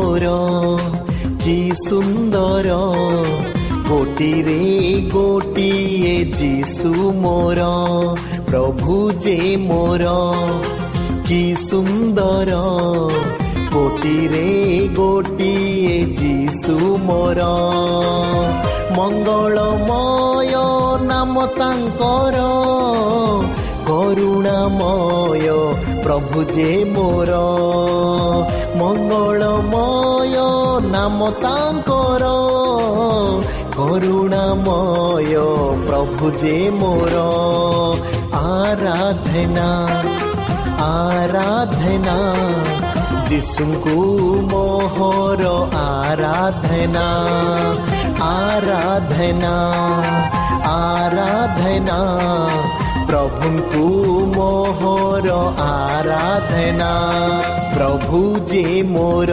ମୋର କି ସୁନ୍ଦର ଗୋଟିରେ ଗୋଟିଏ ଯୀଶୁ ମୋର ପ୍ରଭୁ ଯେ ମୋର କି ସୁନ୍ଦର ଗୋଟିରେ ଗୋଟିଏ ଯୀଶୁ ମୋର ମଙ୍ଗଳମୟ ନାମ ତାଙ୍କର କରୁଣାମୟ ପ୍ରଭୁ ଯେ ମୋର ମଙ୍ଗଳମୟ ନାମ ତାଙ୍କର କରୁଣାମୟ ପ୍ରଭୁ ଯେ ମୋର। ଆରାଧନା ଆରାଧନା ଯୀଶୁଙ୍କୁ ମୋହର ଆରାଧନା ଆରାଧନା ଆରାଧନା ପ୍ରଭୁଙ୍କୁ ମୋହର ଆରାଧନା। ପ୍ରଭୁ ଯେ ମୋର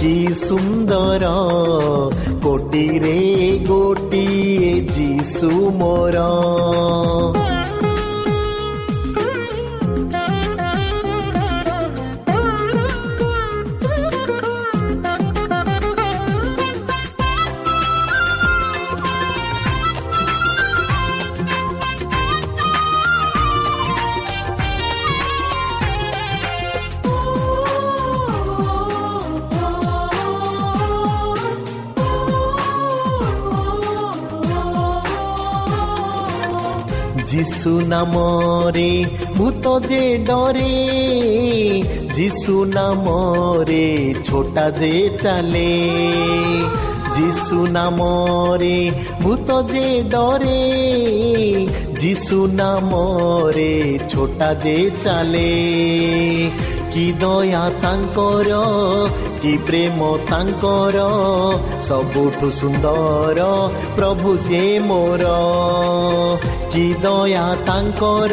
କି ସୁନ୍ଦର। କୋଟିରେ ଗୋଟିଏ ଯୀଶୁ ମୋର। যিশু নামরে ভূত যে ডরে যিশু নামরে ছোটা যে চালে। যিশু নামরে ভূত যে ডরে যিশু নামরে ছোটা যে চালে। কি দয়া তাঙ্কর কি প্রেম তাঙ্কর সবুঠু সুন্দর প্রভু যে মোর কি দয়া তাঙ্কর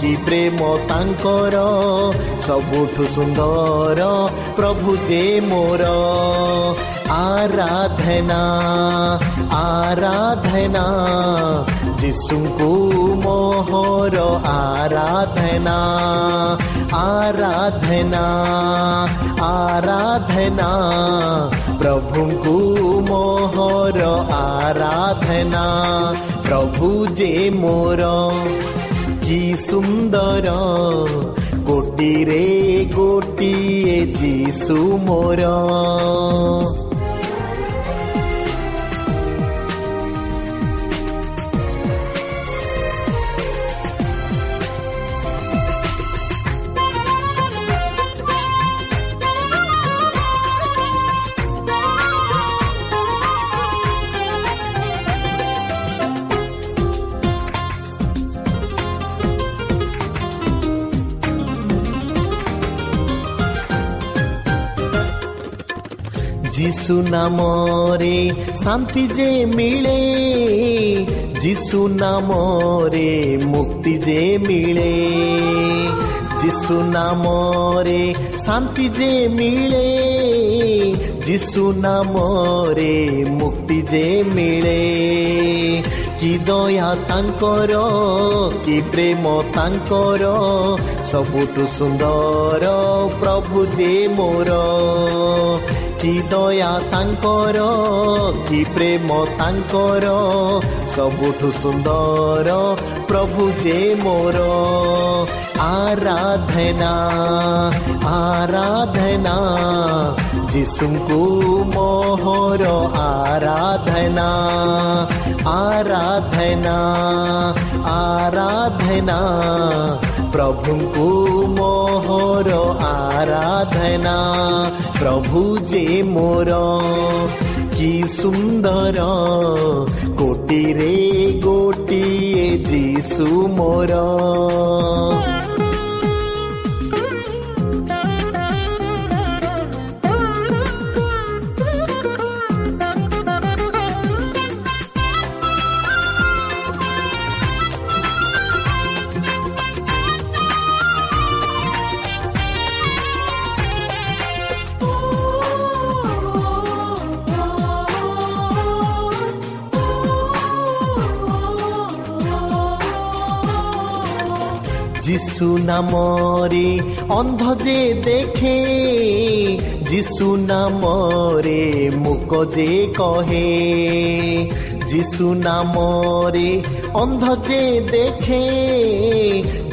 কি প্রেম তাঙ্কর সবুঠু সুন্দর প্রভু যে মোর আরাধনা আরাধনা ଯୀଶୁଙ୍କୁ ମୋହର ଆରାଧନା ଆରାଧନା ଆରାଧନା ପ୍ରଭୁଙ୍କୁ ମୋହର ଆରାଧନା ପ୍ରଭୁ ଯେ ମୋର କି ସୁନ୍ଦର କୋଟିରେ ଗୋଟିଏ ଯୀଶୁ ମୋର নামরে শান্তি যে মিলে যিশু নামরে মুক্তি যে মিলে যিশু নামরে শান্তি যে মিলে যিশু নামরে মুক্তি যে মিলে କି ଦୟା ତାଙ୍କର କି ପ୍ରେମ ତାଙ୍କର ସବୁଠୁ ସୁନ୍ଦର ପ୍ରଭୁ ଯେ ମୋର କି ଦୟା ତାଙ୍କର କି ପ୍ରେମ ତାଙ୍କର ସବୁଠୁ ସୁନ୍ଦର ପ୍ରଭୁ ଯେ ମୋର ଆରାଧନା ଆରାଧନା ଯୀଶୁଙ୍କୁ ମୋହର ଆରାଧନା ଆରାଧନା ଆରାଧନା ପ୍ରଭୁଙ୍କୁ ମୋହର ଆରାଧନା ପ୍ରଭୁ ଯେ ମୋର କି ସୁନ୍ଦର କୋଟିରେ ଗୋଟିଏ ଯୀଶୁ ମୋର নামরে অন্ধ যে দেখে যিশু নামরে মুক যে কহে যিশু নামরে অন্ধ যে দেখে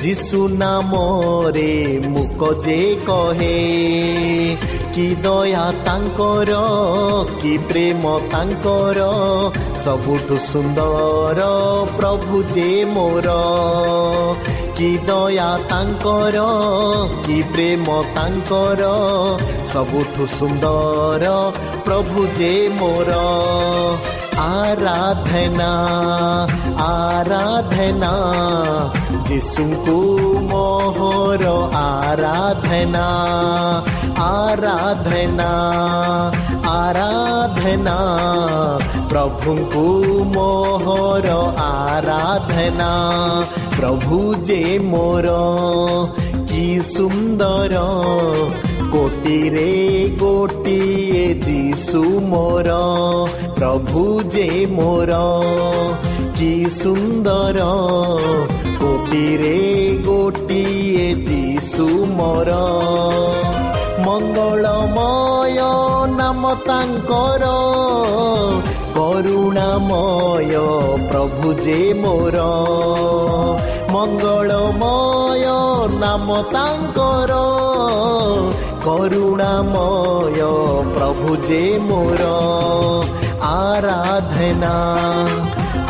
যিশু নামরে মুক যে কহে কি দয়া তাঙ্কর কি প্রেম তাঙ্কর ସବୁଠୁ ସୁନ୍ଦର ପ୍ରଭୁ ଯେ ମୋର କି ଦୟା ତାଙ୍କର କି ପ୍ରେମ ତାଙ୍କର ସବୁଠୁ ସୁନ୍ଦର ପ୍ରଭୁ ଯେ ମୋର। ଆରାଧନା ଆରାଧନା ଯୀଶୁଙ୍କୁ ମୋହର ଆରାଧନା ଆରାଧନା ଆରାଧନା ପ୍ରଭୁଙ୍କୁ ମୋହର ଆରାଧନା ପ୍ରଭୁ ଯେ ମୋର କି ସୁନ୍ଦର କୋଟିରେ ଗୋଟିଏ ଯୀଶୁ ମୋର ପ୍ରଭୁ ଯେ ମୋର କି ସୁନ୍ଦର କୋଟିରେ ଗୋଟିଏ ଯୀଶୁ ମୋର ମଙ୍ଗଳମୟ ନାମ ତାଙ୍କର କରୁଣାମୟ ପ୍ରଭୁ ଯେ ମୋର ମଙ୍ଗଳମୟ ନାମ ତାଙ୍କର କରୁଣାମୟ ପ୍ରଭୁ ଯେ ମୋର ଆରାଧନା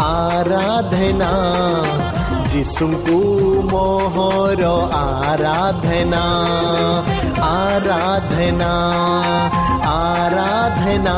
ଆରାଧନା ଯୀଶୁଙ୍କୁ ମୋହର ଆରାଧନା ଆରାଧନା ଆରାଧନା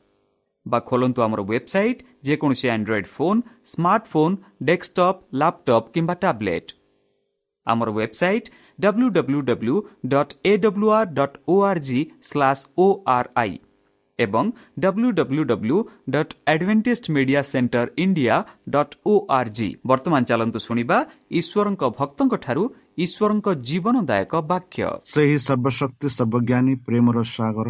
বা ଖୋଲନ୍ତୁ ଆମର ୱେବସାଇଟ୍ ଯେକୌଣସି android phone smartphone desktop laptop କିମ୍ବା ଟ୍ୟାବ୍ଲେଟ୍ ଆମର website W W W dot A W R dot O R G slash O R I ଏବଂ W W W dot advantage media centre India dot O R G ବର୍ତ୍ତମାନ ଚାଲନ୍ତୁ ଶୁଣିବା ଈଶ୍ୱରଙ୍କ ଭକ୍ତଙ୍କଠାରୁ ଈଶ୍ୱରଙ୍କ ଜୀବନଦାୟକ ବାକ୍ୟ ସେହି ସର୍ବଶକ୍ତି ସର୍ବଜ୍ଞାନୀ ପ୍ରେମର ସାଗର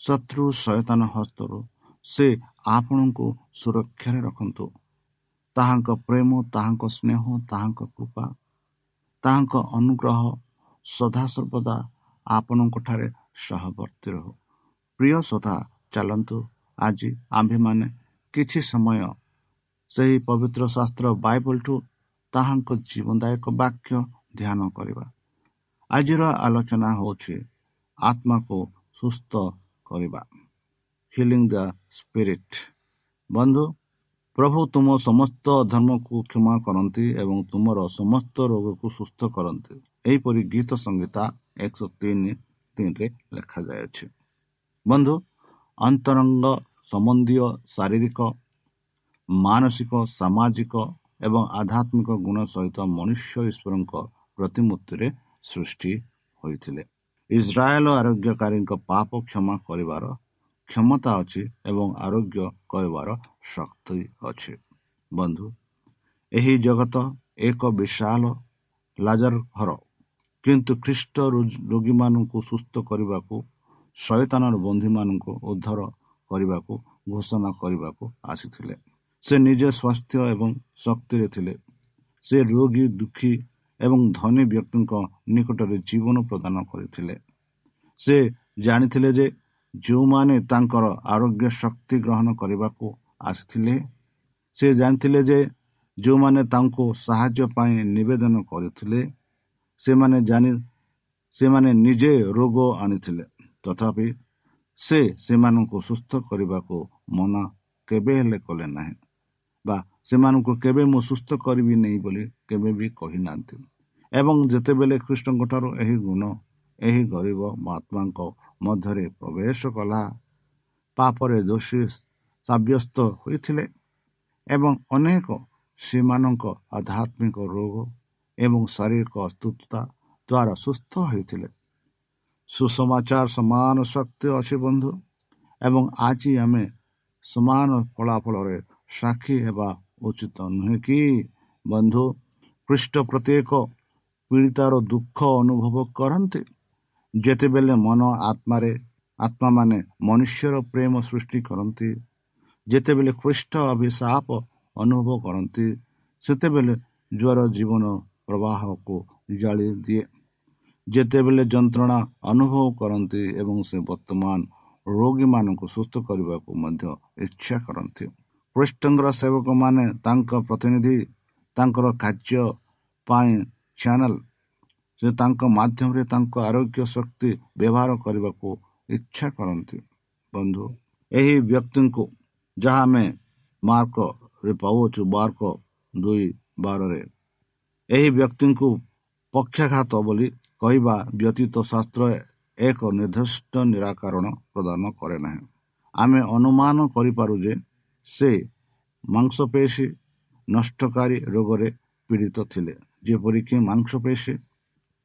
ଶତ୍ରୁ ସୟତାନ ହସ୍ତରୁ ସେ ଆପଣଙ୍କୁ ସୁରକ୍ଷାରେ ରଖନ୍ତୁ। ତାହାଙ୍କ ପ୍ରେମ ତାହାଙ୍କ ସ୍ନେହ ତାହାଙ୍କ କୃପା ତାହାଙ୍କ ଅନୁଗ୍ରହ ସଦାସର୍ବଦା ଆପଣଙ୍କଠାରେ ସହବର୍ତ୍ତୀ ରହୁ। ପ୍ରିୟ ସଦା ଚାଲନ୍ତୁ ଆଜି ଆମ୍ଭେମାନେ କିଛି ସମୟ ସେହି ପବିତ୍ର ଶାସ୍ତ୍ର ବାଇବଲଠୁ ତାହାଙ୍କ ଜୀବନଦାୟକ ବାକ୍ୟ ଧ୍ୟାନ କରିବା। ଆଜିର ଆଲୋଚନା ହେଉଛି ଆତ୍ମାକୁ ସୁସ୍ଥ କରିବା। ହିଲିଂ ଦ ସ୍ପିରିଟ୍ ବନ୍ଧୁ ପ୍ରଭୁ ତୁମ ସମସ୍ତ ଧର୍ମକୁ କ୍ଷମା କରନ୍ତି ଏବଂ ତୁମର ସମସ୍ତ ରୋଗକୁ ସୁସ୍ଥ କରନ୍ତି। ଏହିପରି ଗୀତ ସଂହିତା ଏକଶହ ତିନି ତିନିରେ ଲେଖାଯାଇଅଛି ବନ୍ଧୁ ଅନ୍ତରଙ୍ଗ ସମ୍ବନ୍ଧୀୟ ଶାରୀରିକ ମାନସିକ ସାମାଜିକ ଏବଂ ଆଧ୍ୟାତ୍ମିକ ଗୁଣ ସହିତ ମନୁଷ୍ୟ ଈଶ୍ୱରଙ୍କ ପ୍ରତିମୂର୍ତ୍ତିରେ ସୃଷ୍ଟି ହୋଇଥିଲେ। ଇସ୍ରାଏଲ ଆରୋଗ୍ୟକାରୀଙ୍କ ପାପ କ୍ଷମା କରିବାର କ୍ଷମତା ଅଛି ଏବଂ ଆରୋଗ୍ୟ କରିବାର ଶକ୍ତି ଅଛି। ବନ୍ଧୁ ଏହି ଜଗତ ଏକ ବିଶାଳ ଲାଜର ଘର କିନ୍ତୁ ଖ୍ରୀଷ୍ଟ ରୋଗୀମାନଙ୍କୁ ସୁସ୍ଥ କରିବାକୁ ଶୈତାନର ବନ୍ଧୁମାନଙ୍କୁ ଉଦ୍ଧାର କରିବାକୁ ଘୋଷଣା କରିବାକୁ ଆସିଥିଲେ। ସେ ନିଜେ ସ୍ୱାସ୍ଥ୍ୟ ଏବଂ ଶକ୍ତିରେ ଥିଲେ। ସେ ରୋଗୀ ଦୁଃଖୀ ଏବଂ ଧନୀ ବ୍ୟକ୍ତିଙ୍କ ନିକଟରେ ଜୀବନ ପ୍ରଦାନ କରିଥିଲେ ସେ ଜାଣିଥିଲେ ଯେ ଯେଉଁମାନେ ତାଙ୍କର ଆରୋଗ୍ୟ ଶକ୍ତି ଗ୍ରହଣ କରିବାକୁ ଆସିଥିଲେ ସେ ଜାଣିଥିଲେ ଯେ ଯେଉଁମାନେ ତାଙ୍କୁ ସାହାଯ୍ୟ ପାଇଁ ନିବେଦନ କରିଥିଲେ ସେମାନେ ଜାଣି ସେମାନେ ନିଜେ ରୋଗ ଆଣିଥିଲେ ତଥାପି ସେ ସେମାନଙ୍କୁ ସୁସ୍ଥ କରିବାକୁ ମନା କେବେ ହେଲେ କଲେ ନାହିଁ ବା ସେମାନଙ୍କୁ କେବେ ମୁଁ ସୁସ୍ଥ କରିବି ନାହିଁ ବୋଲି କେବେ ବି କହିନାହାନ୍ତି। ଏବଂ ଯେତେବେଳେ କୃଷ୍ଣଙ୍କ ଠାରୁ ଏହି ଗୁଣ ଏହି ଗରିବ ମହାତ୍ମାଙ୍କ ମଧ୍ୟରେ ପ୍ରବେଶ କଲା ପାପରେ ଦୋଷୀ ସାବ୍ୟସ୍ତ ହୋଇଥିଲେ ଏବଂ ଅନେକ ସେମାନଙ୍କ ଆଧ୍ୟାତ୍ମିକ ରୋଗ ଏବଂ ଶାରୀରିକ ଅସୁସ୍ଥତା ଦ୍ୱାରା ସୁସ୍ଥ ହୋଇଥିଲେ। ସୁସମାଚାର ସମାନ ଶକ୍ତି ଅଛି ବନ୍ଧୁ ଏବଂ ଆଜି ଆମେ ସମାନ ଫଳାଫଳରେ ସାକ୍ଷୀ ହେବା ଉଚିତ ନୁହେଁ କି? ବନ୍ଧୁ ଖ୍ରୀଷ୍ଟ ପ୍ରତ୍ୟେକ ପୀଡ଼ିତାର ଦୁଃଖ ଅନୁଭବ କରନ୍ତି। ଯେତେବେଳେ ମନ ଆତ୍ମାରେ ଆତ୍ମାମାନେ ମନୁଷ୍ୟର ପ୍ରେମ ସୃଷ୍ଟି କରନ୍ତି ଯେତେବେଳେ ଖ୍ରୀଷ୍ଟ ଅଭିଶାପ ଅନୁଭବ କରନ୍ତି ସେତେବେଳେ ଜ୍ୱର ଜୀବନ ପ୍ରବାହକୁ ଜାଳି ଦିଏ। ଯେତେବେଳେ ଯନ୍ତ୍ରଣା ଅନୁଭବ କରନ୍ତି ଏବଂ ସେ ବର୍ତ୍ତମାନ ରୋଗୀମାନଙ୍କୁ ସୁସ୍ଥ କରିବାକୁ ମଧ୍ୟ ଇଚ୍ଛା କରନ୍ତି। ଖ୍ରୀଷ୍ଟଙ୍କର ସେବକମାନେ ତାଙ୍କ ପ୍ରତିନିଧି ତାଙ୍କର କାର୍ଯ୍ୟ ପାଇଁ ଚ୍ୟାନେଲ ସେ ତାଙ୍କ ମାଧ୍ୟମରେ ତାଙ୍କ ଆରୋଗ୍ୟ ଶକ୍ତି ବ୍ୟବହାର କରିବାକୁ ଇଚ୍ଛା କରନ୍ତି। ବନ୍ଧୁ ଏହି ବ୍ୟକ୍ତିଙ୍କୁ ଯାହା ଆମେ ମାର୍କରେ ପାଉଛୁ ବାର୍କ ଦୁଇ ବାରରେ ଏହି ବ୍ୟକ୍ତିଙ୍କୁ ପକ୍ଷାଘାତ ବୋଲି କହିବା ବ୍ୟତୀତ ଶାସ୍ତ୍ର ଏକ ନିର୍ଦ୍ଦିଷ୍ଟ ନିରାକରଣ ପ୍ରଦାନ କରେ ନାହିଁ। ଆମେ ଅନୁମାନ କରିପାରୁ ଯେ ସେ ମାଂସପେଶୀ ନଷ୍ଟକାରୀ ରୋଗରେ ପୀଡ଼ିତ ଥିଲେ ଯେପରିକି ମାଂସପେଶୀ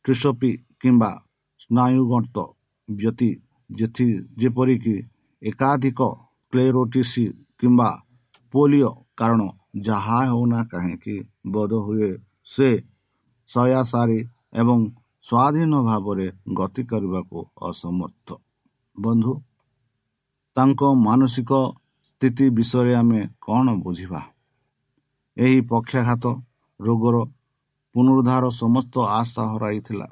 ଟ୍ରିସପି କିମ୍ବା ସ୍ନାୟୁଗତ ବ୍ୟତି ଯେଥି ଯେପରିକି ଏକାଧିକ କ୍ଲେରୋଟିସି କିମ୍ବା ପୋଲିଓ କାରଣ ଯାହା ହେଉନା କାହିଁକି ବୋଧ ହୁଏ ସେ ଶୟାସାରୀ ଏବଂ ସ୍ୱାଧୀନ ଭାବରେ ଗତି କରିବାକୁ ଅସମର୍ଥ ବନ୍ଧୁ ତାଙ୍କ ମାନସିକ ସ୍ଥିତି ବିଷୟରେ ଆମେ କ'ଣ ବୁଝିବା ଏହି ପକ୍ଷାଘାତ ରୋଗର ପୁନରୁଦ୍ଧାର ସମସ୍ତ ଆଶା ହରାଇଥିଲା।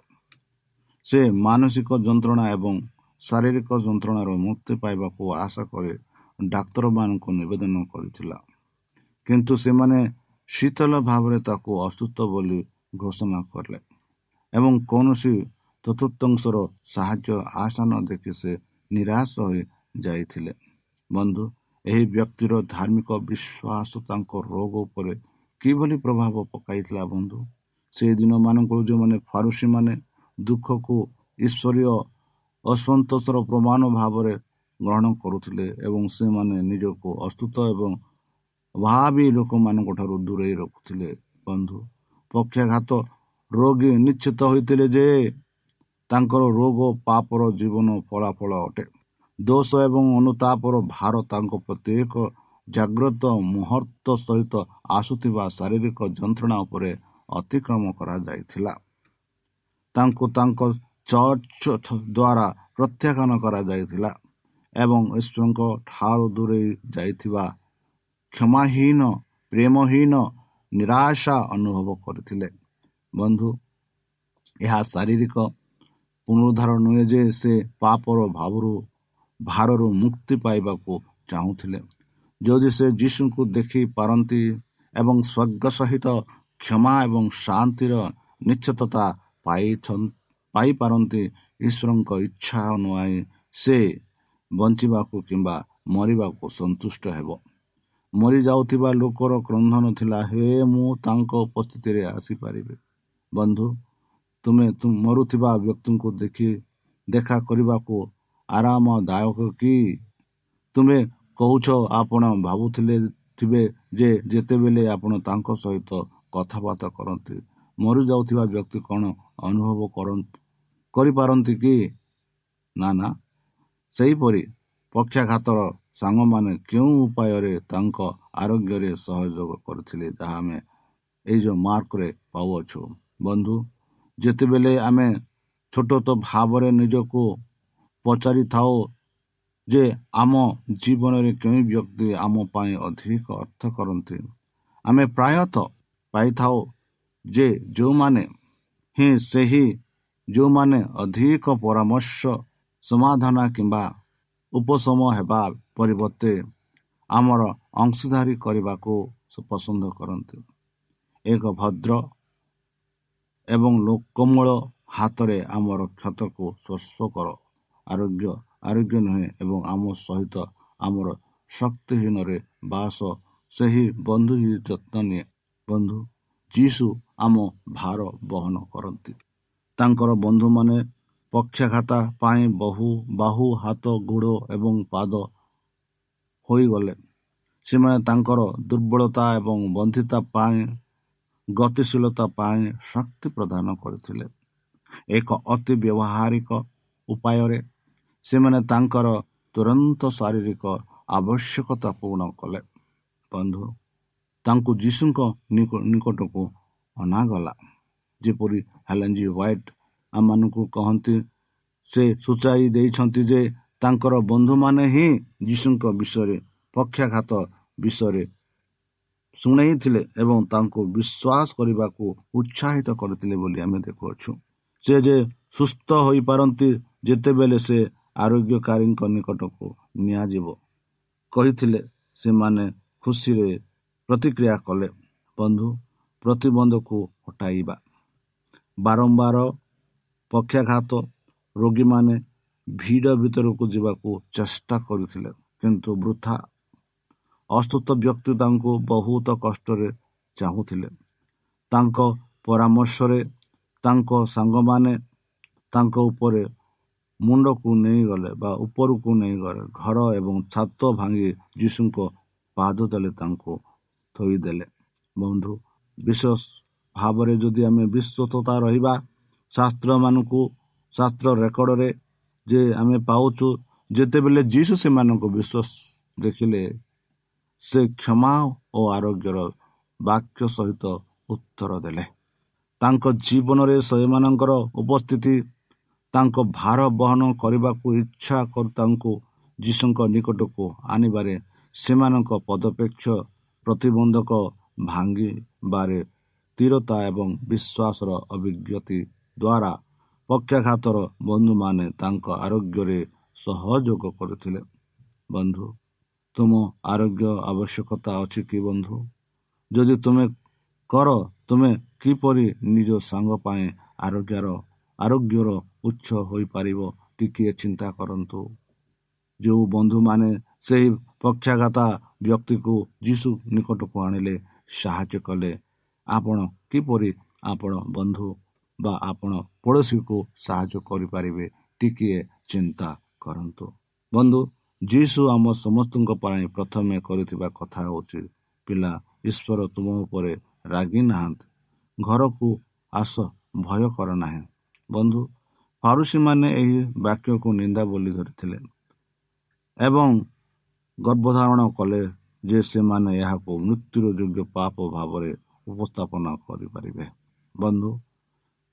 ସେ ମାନସିକ ଯନ୍ତ୍ରଣା ଏବଂ ଶାରୀରିକ ଯନ୍ତ୍ରଣାରୁ ମୁକ୍ତି ପାଇବାକୁ ଆଶା କରି ଡାକ୍ତରମାନଙ୍କୁ ନିବେଦନ କରିଥିଲା। କିନ୍ତୁ ସେମାନେ ଶୀତଳ ଭାବରେ ତାକୁ ଅସୁସ୍ଥ ବୋଲି ଘୋଷଣା କଲେ ଏବଂ କୌଣସି ଚତୁର୍ଥଂଶର ସାହାଯ୍ୟ ଆଶା ନ ଦେଖି ସେ ନିରାଶ ହୋଇ ଯାଇଥିଲେ। ବନ୍ଧୁ ଏହି ବ୍ୟକ୍ତିର ଧାର୍ମିକ ବିଶ୍ୱାସ ତାଙ୍କ ରୋଗ ଉପରେ କିଭଳି ପ୍ରଭାବ ପକାଇଥିଲା ବନ୍ଧୁ? ସେ ଦିନମାନଙ୍କରୁ ଯେଉଁମାନେ ଫାରୁସିମାନେ ଦୁଃଖକୁ ଈଶ୍ୱରୀୟ ଅସନ୍ତୋଷର ପ୍ରମାଣ ଭାବରେ ଗ୍ରହଣ କରୁଥିଲେ ଏବଂ ସେମାନେ ନିଜକୁ ଅସ୍ତୁତ ଏବଂ ଭାବି ଲୋକମାନଙ୍କ ଠାରୁ ଦୂରେଇ ରଖୁଥିଲେ ବନ୍ଧୁ। ପକ୍ଷାଘାତ ରୋଗୀ ନିଶ୍ଚିତ ହୋଇଥିଲେ ଯେ ତାଙ୍କର ରୋଗ ପାପର ଜୀବନ ଫଳାଫଳ ଅଟେ। ଦୋଷ ଏବଂ ଅନୁତାପର ଭାର ତାଙ୍କ ପ୍ରତ୍ୟେକ ଜାଗ୍ରତ ମୁହୂର୍ତ୍ତ ସହିତ ଆସୁଥିବା ଶାରୀରିକ ଯନ୍ତ୍ରଣା ଉପରେ ଅତିକ୍ରମ କରାଯାଇଥିଲା ତାଙ୍କୁ ତାଙ୍କ ଚର୍ଚ୍ଚ ଦ୍ୱାରା ପ୍ରତ୍ୟାଖ୍ୟାନ କରାଯାଇଥିଲା ଏବଂ ଈଶ୍ୱରଙ୍କ ଠାରୁ ଦୂରେଇ ଯାଇଥିବା କ୍ଷମାହୀନ ପ୍ରେମହୀନ ନିରାଶା ଅନୁଭବ କରିଥିଲେ ବନ୍ଧୁ ଏହା ଶାରୀରିକ ପୁନରୁଦ୍ଧାର ନୁହେଁ ଯେ ସେ ପାପର ଭାବରୁ ଭାରରୁ ମୁକ୍ତି ପାଇବାକୁ ଚାହୁଁଥିଲେ। ଯଦି ସେ ଯୀଶୁଙ୍କୁ ଦେଖି ପାରନ୍ତି ଏବଂ ସ୍ୱର୍ଗ ସହିତ କ୍ଷମା ଏବଂ ଶାନ୍ତିର ନିଶ୍ଚିତତା ପାଇପାରନ୍ତି ଈଶ୍ୱରଙ୍କ ଇଚ୍ଛା ଅନୁଆଇ ସେ ବଞ୍ଚିବାକୁ କିମ୍ବା ମରିବାକୁ ସନ୍ତୁଷ୍ଟ ହେବ। ମରିଯାଉଥିବା ଲୋକର କ୍ରନ୍ଧନ ଥିଲା ହେ ମୁଁ ତାଙ୍କ ଉପସ୍ଥିତିରେ ଆସିପାରିବି। ବନ୍ଧୁ ତୁମେ ମରୁଥିବା ବ୍ୟକ୍ତିଙ୍କୁ ଦେଖି ଦେଖା କରିବାକୁ ଆରାମଦାୟକ କି? ତୁମେ କହୁଛ ଆପଣ ଭାବୁଥିଲେ ଥିବେ ଯେ ଯେତେବେଳେ ଆପଣ ତାଙ୍କ ସହିତ କଥାବାର୍ତ୍ତା କରନ୍ତି ମରିଯାଉଥିବା ବ୍ୟକ୍ତି କ'ଣ ଅନୁଭବ କରିପାରନ୍ତି କି? ନା ନା। ସେହିପରି ପକ୍ଷାଘାତର ସାଙ୍ଗମାନେ କେଉଁ ଉପାୟରେ ତାଙ୍କ ଆରୋଗ୍ୟରେ ସହଯୋଗ କରିଥିଲେ ଯାହା ଆମେ ଏଇ ଯେଉଁ ମାର୍କରେ ପାଉଅଛୁ। ବନ୍ଧୁ ଯେତେବେଳେ ଆମେ ଛୋଟ ଭାବରେ ନିଜକୁ ପଚାରିଥାଉ ଯେ ଆମ ଜୀବନରେ କେଉଁ ବ୍ୟକ୍ତି ଆମ ପାଇଁ ଅଧିକ ଅର୍ଥ କରନ୍ତି? ଆମେ ପ୍ରାୟତଃ ପାଇଥାଉ ଯେ ଯେଉଁମାନେ ହିଁ ସେହି ଯେଉଁମାନେ ଅଧିକ ପରାମର୍ଶ ସମାଧାନ କିମ୍ବା ଉପଶମ ହେବା ପରିବର୍ତ୍ତେ ଆମର ଅଂଶୀଦାରୀ କରିବାକୁ ପସନ୍ଦ କରନ୍ତି। ଏକ ଭଦ୍ର ଏବଂ ଲୋକମୂଳ ହାତରେ ଆମର କ୍ଷତକୁ ସ୍ପର୍ଶ କର। ଆରୋଗ୍ୟ ଆରୋଗ୍ୟ ନୁହେଁ ଏବଂ ଆମ ସହିତ ଆମର ଶକ୍ତିହୀନରେ ବାସ ସେହି ବନ୍ଧୁ ହିଁ ଯତ୍ନ ନିଏ। ବନ୍ଧୁ ଯୀଶୁ ଆମ ଭାର ବହନ କରନ୍ତି। ତାଙ୍କର ବନ୍ଧୁମାନେ ପକ୍ଷାଘାତ ପାଇଁ ବହୁ ବାହୁ ହାତ ଗୋଡ଼ ଏବଂ ପାଦ ହୋଇଗଲେ। ସେମାନେ ତାଙ୍କର ଦୁର୍ବଳତା ଏବଂ ବନ୍ଧିତା ପାଇଁ ଗତିଶୀଳତା ପାଇଁ ଶକ୍ତି ପ୍ରଦାନ କରିଥିଲେ। ଏକ ଅତି ବ୍ୟବହାରିକ ଉପାୟରେ ସେମାନେ ତାଙ୍କର ତୁରନ୍ତ ଶାରୀରିକ ଆବଶ୍ୟକତା ପୂର୍ଣ୍ଣ କଲେ। ବନ୍ଧୁ ତାଙ୍କୁ ଯୀଶୁଙ୍କ ନିକଟକୁ ଅଣାଗଲା ଯେପରି ହେଲେଞ୍ଜି ହ୍ୱାଇଟ୍ ଆମମାନଙ୍କୁ କହନ୍ତି ସେ ସୂଚାଇ ଦେଇଛନ୍ତି ଯେ ତାଙ୍କର ବନ୍ଧୁମାନେ ହିଁ ଯୀଶୁଙ୍କ ବିଷୟରେ ପକ୍ଷାଘାତ ବିଷୟରେ ଶୁଣେଇଥିଲେ ଏବଂ ତାଙ୍କୁ ବିଶ୍ୱାସ କରିବାକୁ ଉତ୍ସାହିତ କରିଥିଲେ ବୋଲି ଆମେ ଦେଖୁଅଛୁ। ସେ ଯେ ସୁସ୍ଥ ହୋଇପାରନ୍ତି ଯେତେବେଳେ ସେ ଆରୋଗ୍ୟକାରୀଙ୍କ ନିକଟକୁ ନିଆଯିବ। କହିଥିଲେ ସେମାନେ ଖୁସିରେ ପ୍ରତିକ୍ରିୟା କଲେ ବନ୍ଧୁ ପ୍ରତିବନ୍ଧକୁ ହଟାଇବା। ବାରମ୍ବାର ପକ୍ଷାଘାତ ରୋଗୀମାନେ ଭିଡ଼ ଭିତରକୁ ଯିବାକୁ ଚେଷ୍ଟା କରିଥିଲେ କିନ୍ତୁ ବୃଥା। ଅସ୍ତୁତ ବ୍ୟକ୍ତି ତାଙ୍କୁ ବହୁତ କଷ୍ଟରେ ଚାହୁଁଥିଲେ। ତାଙ୍କ ପରାମର୍ଶରେ ତାଙ୍କ ସାଙ୍ଗମାନେ ତାଙ୍କ ଉପରେ ମୁଣ୍ଡକୁ ନେଇଗଲେ ବା ଉପରକୁ ନେଇଗଲେ ଘର ଏବଂ ଛାତ ଭାଙ୍ଗି ଯୀଶୁଙ୍କ ପାଦ ତଳେ ତାଙ୍କୁ ଥୋଇଦେଲେ। ବନ୍ଧୁ ବିଶେଷ ଭାବରେ ଯଦି ଆମେ ବିଶ୍ୱସ୍ତତା ରହିବା ଶାସ୍ତ୍ରମାନଙ୍କୁ ଶାସ୍ତ୍ର ରେକର୍ଡ଼ରେ ଯେ ଆମେ ପାଉଛୁ ଯେତେବେଳେ ଯୀଶୁ ସେମାନଙ୍କୁ ବିଶ୍ୱାସ ଦେଖିଲେ ସେ କ୍ଷମା ଓ ଆରୋଗ୍ୟର ବାକ୍ୟ ସହିତ ଉତ୍ତର ଦେଲେ। ତାଙ୍କ ଜୀବନରେ ସେମାନଙ୍କର ଉପସ୍ଥିତି ତାଙ୍କ ଭାର ବହନ କରିବାକୁ ଇଚ୍ଛା ତାଙ୍କୁ ଯୀଶୁଙ୍କ ନିକଟକୁ ଆଣିବାରେ ସେମାନଙ୍କ ପଦପେକ୍ଷ ପ୍ରତିବନ୍ଧକ ଭାଙ୍ଗିବାରେ ସ୍ଥିରତା ଏବଂ ବିଶ୍ୱାସର ଅଭିଜ୍ଞତି ଦ୍ୱାରା ପକ୍ଷାଘାତର ବନ୍ଧୁମାନେ ତାଙ୍କ ଆରୋଗ୍ୟରେ ସହଯୋଗ କରୁଥିଲେ। ବନ୍ଧୁ ତୁମ ଆରୋଗ୍ୟ ଆବଶ୍ୟକତା ଅଛି କି ବନ୍ଧୁ? ଯଦି ତୁମେ କର ତୁମେ କିପରି ନିଜ ସାଙ୍ଗ ପାଇଁ ଆରୋଗ୍ୟର ଆରୋଗ୍ୟର ଉତ୍ସ ହୋଇପାରିବ। ଟିକିଏ ଚିନ୍ତା କରନ୍ତୁ। ଯେଉଁ ବନ୍ଧୁମାନେ ସେହି ପକ୍ଷାଘାତା ବ୍ୟକ୍ତିକୁ ଯୀଶୁ ନିକଟକୁ ଆଣିଲେ ସାହାଯ୍ୟ କଲେ ଆପଣ କିପରି ଆପଣ ବନ୍ଧୁ ବା ଆପଣ ପଡ଼ୋଶୀକୁ ସାହାଯ୍ୟ କରିପାରିବେ ଟିକିଏ ଚିନ୍ତା କରନ୍ତୁ। ବନ୍ଧୁ ଯୀଶୁ ଆମ ସମସ୍ତଙ୍କ ପାଇଁ ପ୍ରଥମେ କରିଥିବା କଥା ହେଉଛି ପିଲା ଈଶ୍ୱର ତୁମ ଉପରେ ରାଗି ନାହାନ୍ତି। ଘରକୁ ଆସ ଭୟ କର ନାହିଁ। ବନ୍ଧୁ ଫାରୁସୀମାନେ ଏହି ବାକ୍ୟକୁ ନିନ୍ଦା ବୋଲି ଧରିଥିଲେ ଏବଂ ଗର୍ଭଧାରଣ କଲେ ଯେ ସେମାନେ ଏହାକୁ ମୃତ୍ୟୁର ଯୋଗ୍ୟ ପାପ ଭାବରେ ଉପସ୍ଥାପନ କରିପାରିବେ। ବନ୍ଧୁ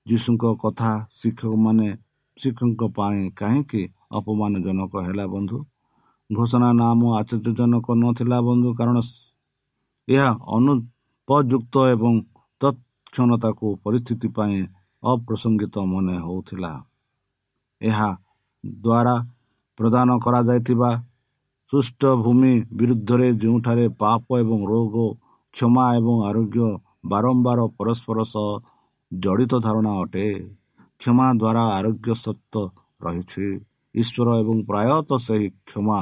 ଯୀଶୁଙ୍କ କଥା ଶିକ୍ଷକମାନେ ଶିକ୍ଷକଙ୍କ ପାଇଁ କାହିଁକି ଅପମାନଜନକ ହେଲା ବନ୍ଧୁ? ଘୋଷଣା ନାମ ଆଶ୍ଚର୍ଯ୍ୟଜନକ ନଥିଲା ବନ୍ଧୁ କାରଣ ଏହା ଅନୁପଯୁକ୍ତ ଏବଂ ତତ୍କ୍ଷଣତାକୁ ପରିସ୍ଥିତି ପାଇଁ ଅପ୍ରସଙ୍ଗିତ ମନେ ହେଉଥିଲା। ଏହା ଦ୍ୱାରା ପ୍ରଦାନ କରାଯାଇଥିବା ସୁଷ୍ଠ ଭୂମି ବିରୁଦ୍ଧରେ ଯେଉଁଠାରେ ପାପ ଏବଂ ରୋଗ କ୍ଷମା ଏବଂ ଆରୋଗ୍ୟ ବାରମ୍ବାର ପରସ୍ପର ସହ ଜଡ଼ିତ ଧାରଣା ଅଟେ କ୍ଷମା ଦ୍ୱାରା ଆରୋଗ୍ୟ ସତ୍ୟ ରହିଛି। ଈଶ୍ୱର ଏବଂ ପ୍ରାୟତଃ ସେହି କ୍ଷମା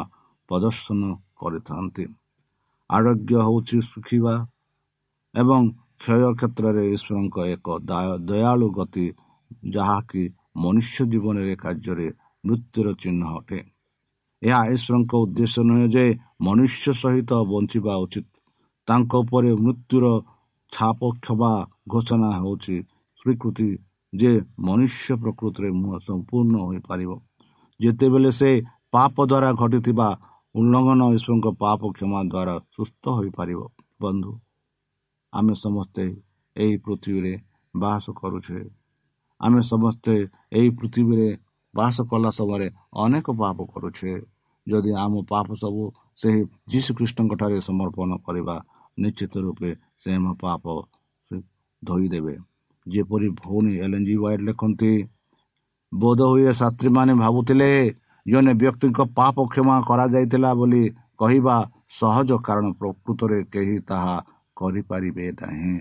ପ୍ରଦର୍ଶନ କରିଥାନ୍ତି। ଆରୋଗ୍ୟ ହେଉଛି ଶୁଖିବା ଏବଂ କ୍ଷୟ କ୍ଷେତ୍ରରେ ଈଶ୍ୱରଙ୍କ ଏକ ଦୟାଳୁ ଗତି ଯାହାକି ମନୁଷ୍ୟ ଜୀବନରେ କାର୍ଯ୍ୟରେ ମୃତ୍ୟୁର ଚିହ୍ନ ଅଟେ। ଏହା ଈଶ୍ୱରଙ୍କ ଉଦ୍ଦେଶ୍ୟ ନୁହେଁ ଯେ ମନୁଷ୍ୟ ସହିତ ବଞ୍ଚିବା ଉଚିତ। ତାଙ୍କ ଉପରେ ମୃତ୍ୟୁର ଛାପ କ୍ଷମା ଘୋଷଣା ହେଉଛି ସ୍ୱୀକୃତି ଯେ ମନୁଷ୍ୟ ପ୍ରକୃତିରେ ମୁହଁ ସମ୍ପୂର୍ଣ୍ଣ ହୋଇପାରିବ। ଯେତେବେଳେ ସେ ପାପ ଦ୍ୱାରା ଘଟିଥିବା ଉଲ୍ଲଙ୍ଘନ ଈଶ୍ୱରଙ୍କ ପାପ କ୍ଷମା ଦ୍ୱାରା ସୁସ୍ଥ ହୋଇପାରିବ। ବନ୍ଧୁ ଆମେ ସମସ୍ତେ ଏହି ପୃଥିବୀରେ ବାସ କରୁଛେ। ଆମେ ସମସ୍ତେ ଏହି ପୃଥିବୀରେ ବାସ କଲା ସମୟରେ ଅନେକ ପାପ କରୁଛେ। ଯଦି ଆମ ପାପ ସବୁ ସେହି ଯୀଶୁଖ୍ରୀଷ୍ଟଙ୍କ ଠାରେ ସମର୍ପଣ କରିବା ନିଶ୍ଚିତ ରୂପେ ସେ ଆମ ପାପ ଧୋଇଦେବେ। ଯେପରି ଭଉଣୀ ଏଲ୍ ଏନ୍ ଜି ୱାଇଡ୍ ଲେଖନ୍ତି ବୋଧ ହୁଏ ଛାତ୍ରୀମାନେ ଭାବୁଥିଲେ ଜଣେ ବ୍ୟକ୍ତିଙ୍କ ପାପ କ୍ଷମା କରାଯାଇଥିଲା ବୋଲି କହିବା ସହଜ କାରଣ ପ୍ରକୃତରେ କେହି ତାହା କରିପାରିବେ ନାହିଁ।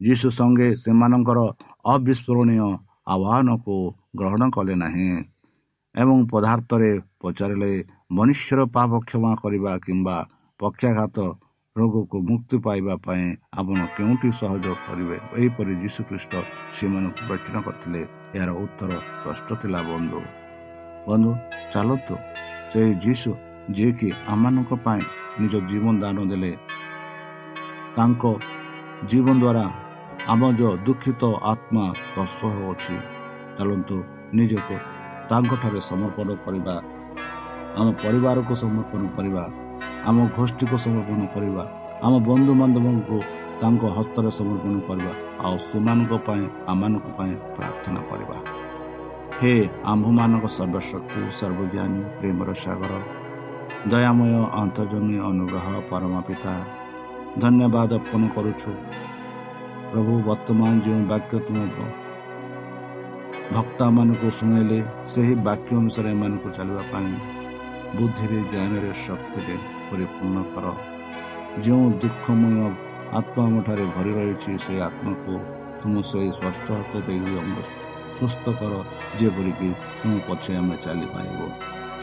ଯୀଶୁ ସଙ୍ଗେ ସେମାନଙ୍କର ଅବିସ୍ମରଣୀୟ ଆହ୍ୱାନକୁ ଗ୍ରହଣ କଲେ ନାହିଁ ଏବଂ ପଦାର୍ଥରେ ପଚାରିଲେ ମନୁଷ୍ୟର ପାପ କ୍ଷମା କରିବା କିମ୍ବା ପକ୍ଷାଘାତ ରୋଗକୁ ମୁକ୍ତି ପାଇବା ପାଇଁ ଆପଣ କେଉଁଠି ସହଯୋଗ କରିବେ? ଏହିପରି ଯୀଶୁଖ୍ରୀଷ୍ଟ ସେମାନଙ୍କୁ ପ୍ରଚନ କରିଥିଲେ। ଏହାର ଉତ୍ତର ସ୍ପଷ୍ଟ ଥିଲା ବନ୍ଧୁ ବନ୍ଧୁ ଚାଲନ୍ତୁ। ସେହି ଯୀଶୁ ଯିଏକି ଆମମାନଙ୍କ ପାଇଁ ନିଜ ଜୀବନ ଦାନ ଦେଲେ ତାଙ୍କ ଜୀବନ ଦ୍ୱାରା ଆମ ଯେଉଁ ଦୁଃଖିତ ଆତ୍ମା ସ୍ପର୍ଶ ଅଛି। ଚାଲନ୍ତୁ ନିଜକୁ ତାଙ୍କଠାରେ ସମର୍ପଣ କରିବା। ଆମ ପରିବାରକୁ ସମର୍ପଣ କରିବା। ଆମ ଗୋଷ୍ଠୀକୁ ସମର୍ପଣ କରିବା। ଆମ ବନ୍ଧୁବାନ୍ଧବଙ୍କୁ ତାଙ୍କ ହସ୍ତରେ ସମର୍ପଣ କରିବା। ଆଉ ସେମାନଙ୍କ ପାଇଁ ଆମମାନଙ୍କ ପାଇଁ ପ୍ରାର୍ଥନା କରିବା। ହେ ଆମ୍ଭମାନଙ୍କ ସର୍ବଶକ୍ତି ସର୍ବଜ୍ଞାନୀ ପ୍ରେମର ସାଗର ଦୟାମୟ ଅନ୍ତର୍ଜମୀ ଅନୁଗ୍ରହ ପରମା ପିତା ଧନ୍ୟବାଦ ଅର୍ପଣ କରୁଛୁ ପ୍ରଭୁ ବର୍ତ୍ତମାନ ଯେଉଁ ବାକ୍ୟ ତୁମ ଭକ୍ତମାନଙ୍କୁ ଶୁଣାଇଲେ ସେହି ବାକ୍ୟ ଅନୁସାରେ ଏମାନଙ୍କୁ ଚାଲିବା ପାଇଁ ବୁଦ୍ଧିରେ ଜ୍ଞାନରେ ଶକ୍ତିରେ ପରିପୂର୍ଣ୍ଣ କର। ଯେଉଁ ଦୁଃଖମୟ ଆତ୍ମା ଆମଠାରେ ଭରି ରହିଛି ସେ ଆତ୍ମାକୁ ତୁମ ସେହି ସ୍ପଷ୍ଟ ହାତ ଦେଇ ଆମକୁ ସୁସ୍ଥ କର ଯେପରିକି ତୁମ ପଛେ ଆମେ ଚାଲିପାରିବୁ।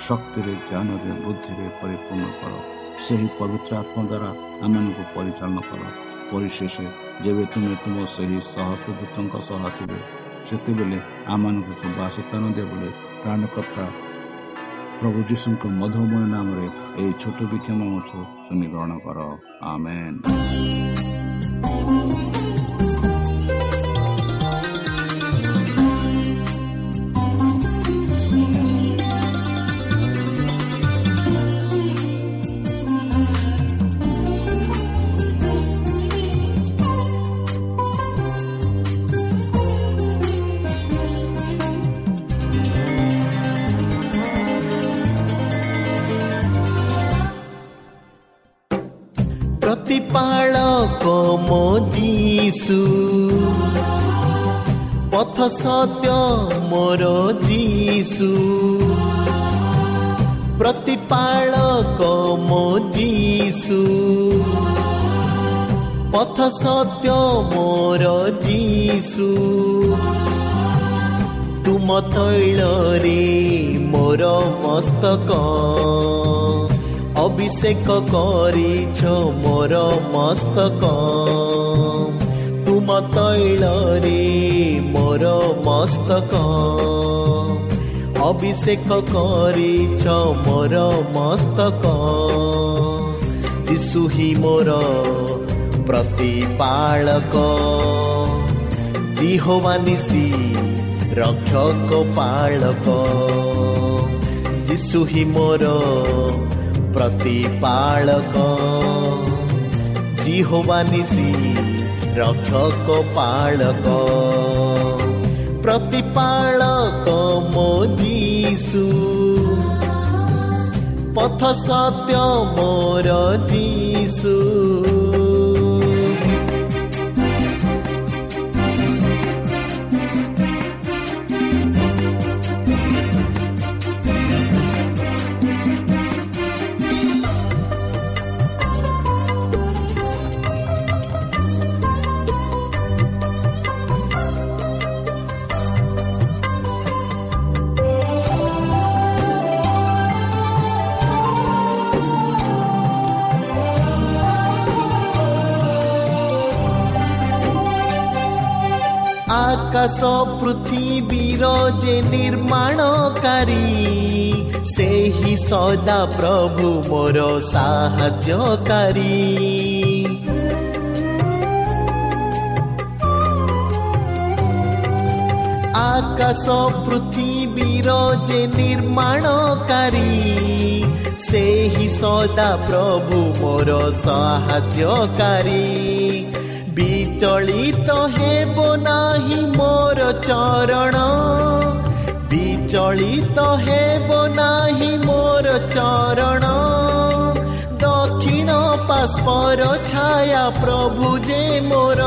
ଶକ୍ତିରେ ଜ୍ଞାନରେ ବୁଦ୍ଧିରେ ପରିପୂର୍ଣ୍ଣ କର। ସେହି ପବିତ୍ର ଆତ୍ମା ଦ୍ୱାରା ଆମମାନଙ୍କୁ ପରିଚାଳନା କର। ପରିଶେଷ ଯେବେ ତୁମେ ତୁମ ସେହି ସହସ୍ରଦୂତଙ୍କ ସହ ଆସିବେ ସେତେବେଳେ ଆମମାନଙ୍କୁ ବାସସ୍ଥାନ ଦିଅ ବୋଲି ପ୍ରାଣକର୍ତ୍ତା ପ୍ରଭୁ ଯୀଶୁଙ୍କ ମଧୁମୟ ନାମରେ ଏହି ଛୋଟ ବିକ୍ଷମ ଶୁଣି ଗ୍ରହଣ କର। ଆମେନ୍। ଯୀଶୁ ପଥ ସତ୍ୟ ମୋର ଯୀଶୁ ପ୍ରତିପାଳକ ମୋ ଯୀଶୁ ପଥ ସତ୍ୟ ମୋର ଯୀଶୁ ତୁମ ତୈଳରେ ମୋର ମସ୍ତକ। ଅଭିଷେକ କରିଛ ମୋର ମସ୍ତକ। ତୁମ ତୈଳରେ ମୋର ମସ୍ତକ। ଅଭିଷେକ କରିଛ ମୋର ମସ୍ତକ। ଯିଶୁ ହିଁ ମୋର ପ୍ରତିପାଳକ। ଜିହୋବାନିସି ରକ୍ଷକ ପାଳକ। ଯିଶୁ ହିଁ ମୋର ପ୍ରତିପାଳକ। ଜିହବାନିଶୀ ରକ୍ଷକ ପାଳକ। ପ୍ରତିପାଳକ ମୋ ଯିଶୁ। ପଥ ସତ୍ୟ ମୋର জীসু ଆକାଶ ପୃଥିବୀର ଯେ ନିର୍ମାଣକାରୀ ସେହି ସଦା ପ୍ରଭୁ ମୋର ସାହାଯ୍ୟକାରୀ ଆକାଶ ପୃଥିବୀର ଯେ ନିର୍ମାଣକାରୀ ସେହି ସଦା ପ୍ରଭୁ ମୋର ସାହାଯ୍ୟକାରୀ ବିଚଳିତ ହେବ ନାହିଁ ମୋର ଚରଣ। ବିଚଳିତ ହେବ ନାହିଁ ମୋର ଚରଣ। ଦକ୍ଷିଣ ପାସ୍ପର ଛାୟା ପ୍ରଭୁ ଯେ ମୋର।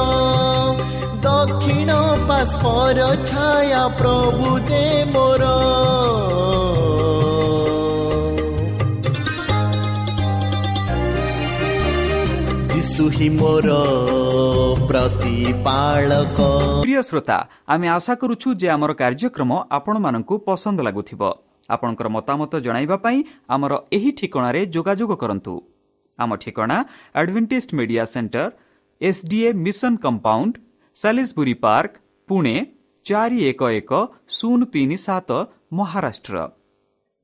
ଦକ୍ଷିଣ ପାସ୍ପର ଛାୟା ପ୍ରଭୁ ଯେ ମୋର। ଦୁଃଖୀ ମୋର ପ୍ରତିପାଳକ ପ୍ରିୟ ଶ୍ରୋତା ଆମେ ଆଶା କରୁଛୁ ଯେ ଆମର କାର୍ଯ୍ୟକ୍ରମ ଆପଣମାନଙ୍କୁ ପସନ୍ଦ ଲାଗୁଥିବ ଆପଣଙ୍କର ମତାମତ ଜଣାଇବା ପାଇଁ ଆମର ଏହି ଠିକଣାରେ ଯୋଗାଯୋଗ କରନ୍ତୁ ଆମ ଠିକଣା advantage media centre SDA mission compound Salisbury park Pune ଚାରି ଏକ ଏକ ଶୂନ ତିନି ସାତ Maharashtra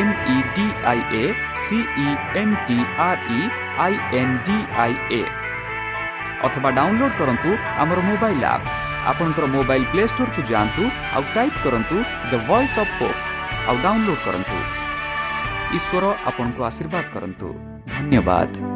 M E D I A C E N T R E I N D I A ଅଥବା ଡାଉନଲୋଡ୍ କରନ୍ତୁ ଆମର ମୋବାଇଲ୍ ଆପ୍ ଆପଣଙ୍କର ମୋବାଇଲ୍ ପ୍ଲେ ଷ୍ଟୋରକୁ ଯାଆନ୍ତୁ ଆଉ ଟାଇପ୍ କରନ୍ତୁ ଦ ଭଏସ୍ ଅଫ୍ ହୋପ୍ ଆଉ ଡାଉନଲୋଡ୍ କରନ୍ତୁ। ଈଶ୍ୱର ଆପଣଙ୍କୁ ଆଶୀର୍ବାଦ କରନ୍ତୁ। ଧନ୍ୟବାଦ।